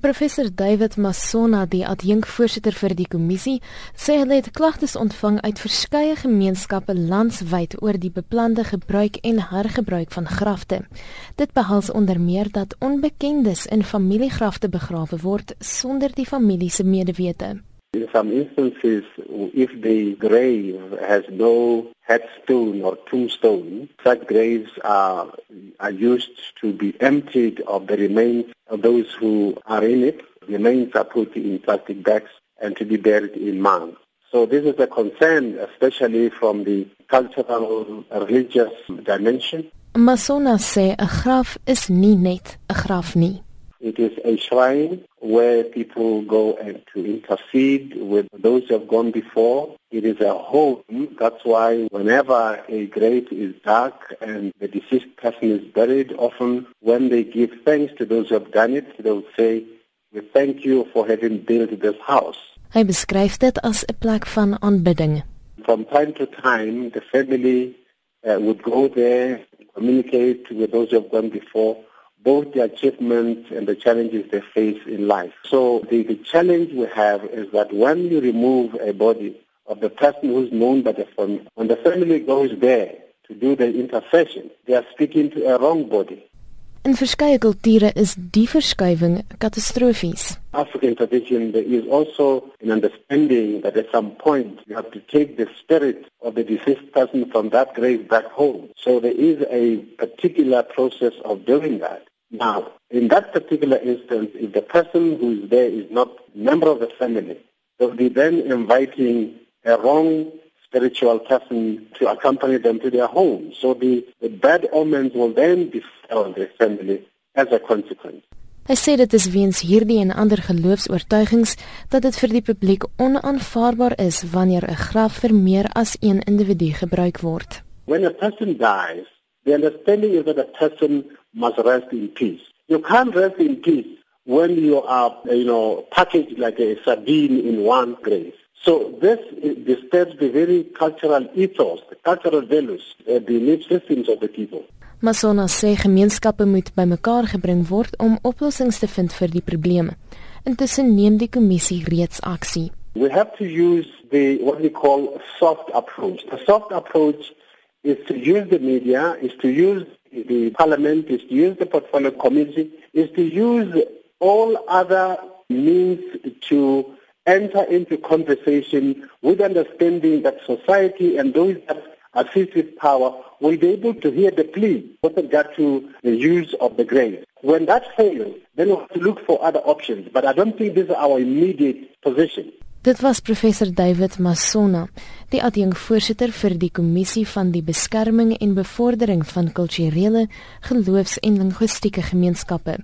Professor David Masona, die adjunkvoorsitter vir die kommissie, sê hulle het klagtes ontvang uit verskeie gemeenskappe landwyd oor die beplande gebruik en hergebruik van grafte. Dit behels onder meer dat onbekendes in familiegrafte begrawe word sonder die familie se medewete. In some instances, if the grave has no headstone or tombstone, such graves are, are used to be emptied of the remains of those who are in it. Remains are put in plastic bags and to be buried in mounds. So this is a concern, especially from the cultural, religious dimension. Mosoma 'n graf is nie net 'n graf nie. It is a shrine where people go and to intercede with those who have gone before. It is a home. That's why whenever a grave is dark and the deceased person is buried, often when they give thanks to those who have done it, they will say, we thank you for having built this house. Hy beskryf dit as 'n plek van aanbidding. From time to time, the family uh, would go there, communicate with those who have gone before, both the achievements and the challenges they face in life. So the, the challenge we have is that when you remove a body of the person who's known by the family, when the family goes there to do the intercession, they are speaking to a wrong body. In verskeie kulture is die verskuiwing katastrofies. African tradition there is also an understanding that at some point you have to take the spirit of the deceased person from that grave back home. So there is a particular process of doing that. Now, in that particular instance, if the person who is there is not a member of the family, they'll be then inviting a wrong spiritual person to accompany them to their home. So the, the bad omens will then befall the family as a consequence. Hy sê dit is weens hierdie en ander geloofs-oortuigings dat dit vir die publiek onaanvaarbaar is wanneer 'n graf vir meer as een individu gebruik word. When a person dies, the understanding is that a person must rest in peace. You can't rest in peace when you are, you know, packaged like a sardine in one grave. So this disturbs the very cultural ethos, the cultural values, the belief systems of the people. Masona sê gemeenskappe moet bymekaar gebring word om oplossings te vind vir die probleme. Intussen neem die kommissie reeds aksie. We have to use the what we call soft approach. The soft approach is to use the media, is to use the parliament, is to use the portfolio committee, is to use all other means to enter into conversation with understanding that society and those that assist with power will be able to hear the plea with regard to the use of the grave. When that fails, then we have to look for other options. But I don't think this is our immediate position. Dit was professor David Masona, die adjunkvoorsitter vir die kommissie van die beskerming en bevordering van kulturele, geloofs- en linguistieke gemeenskappe.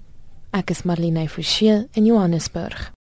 Ek is Marlene Forsie in Johannesburg.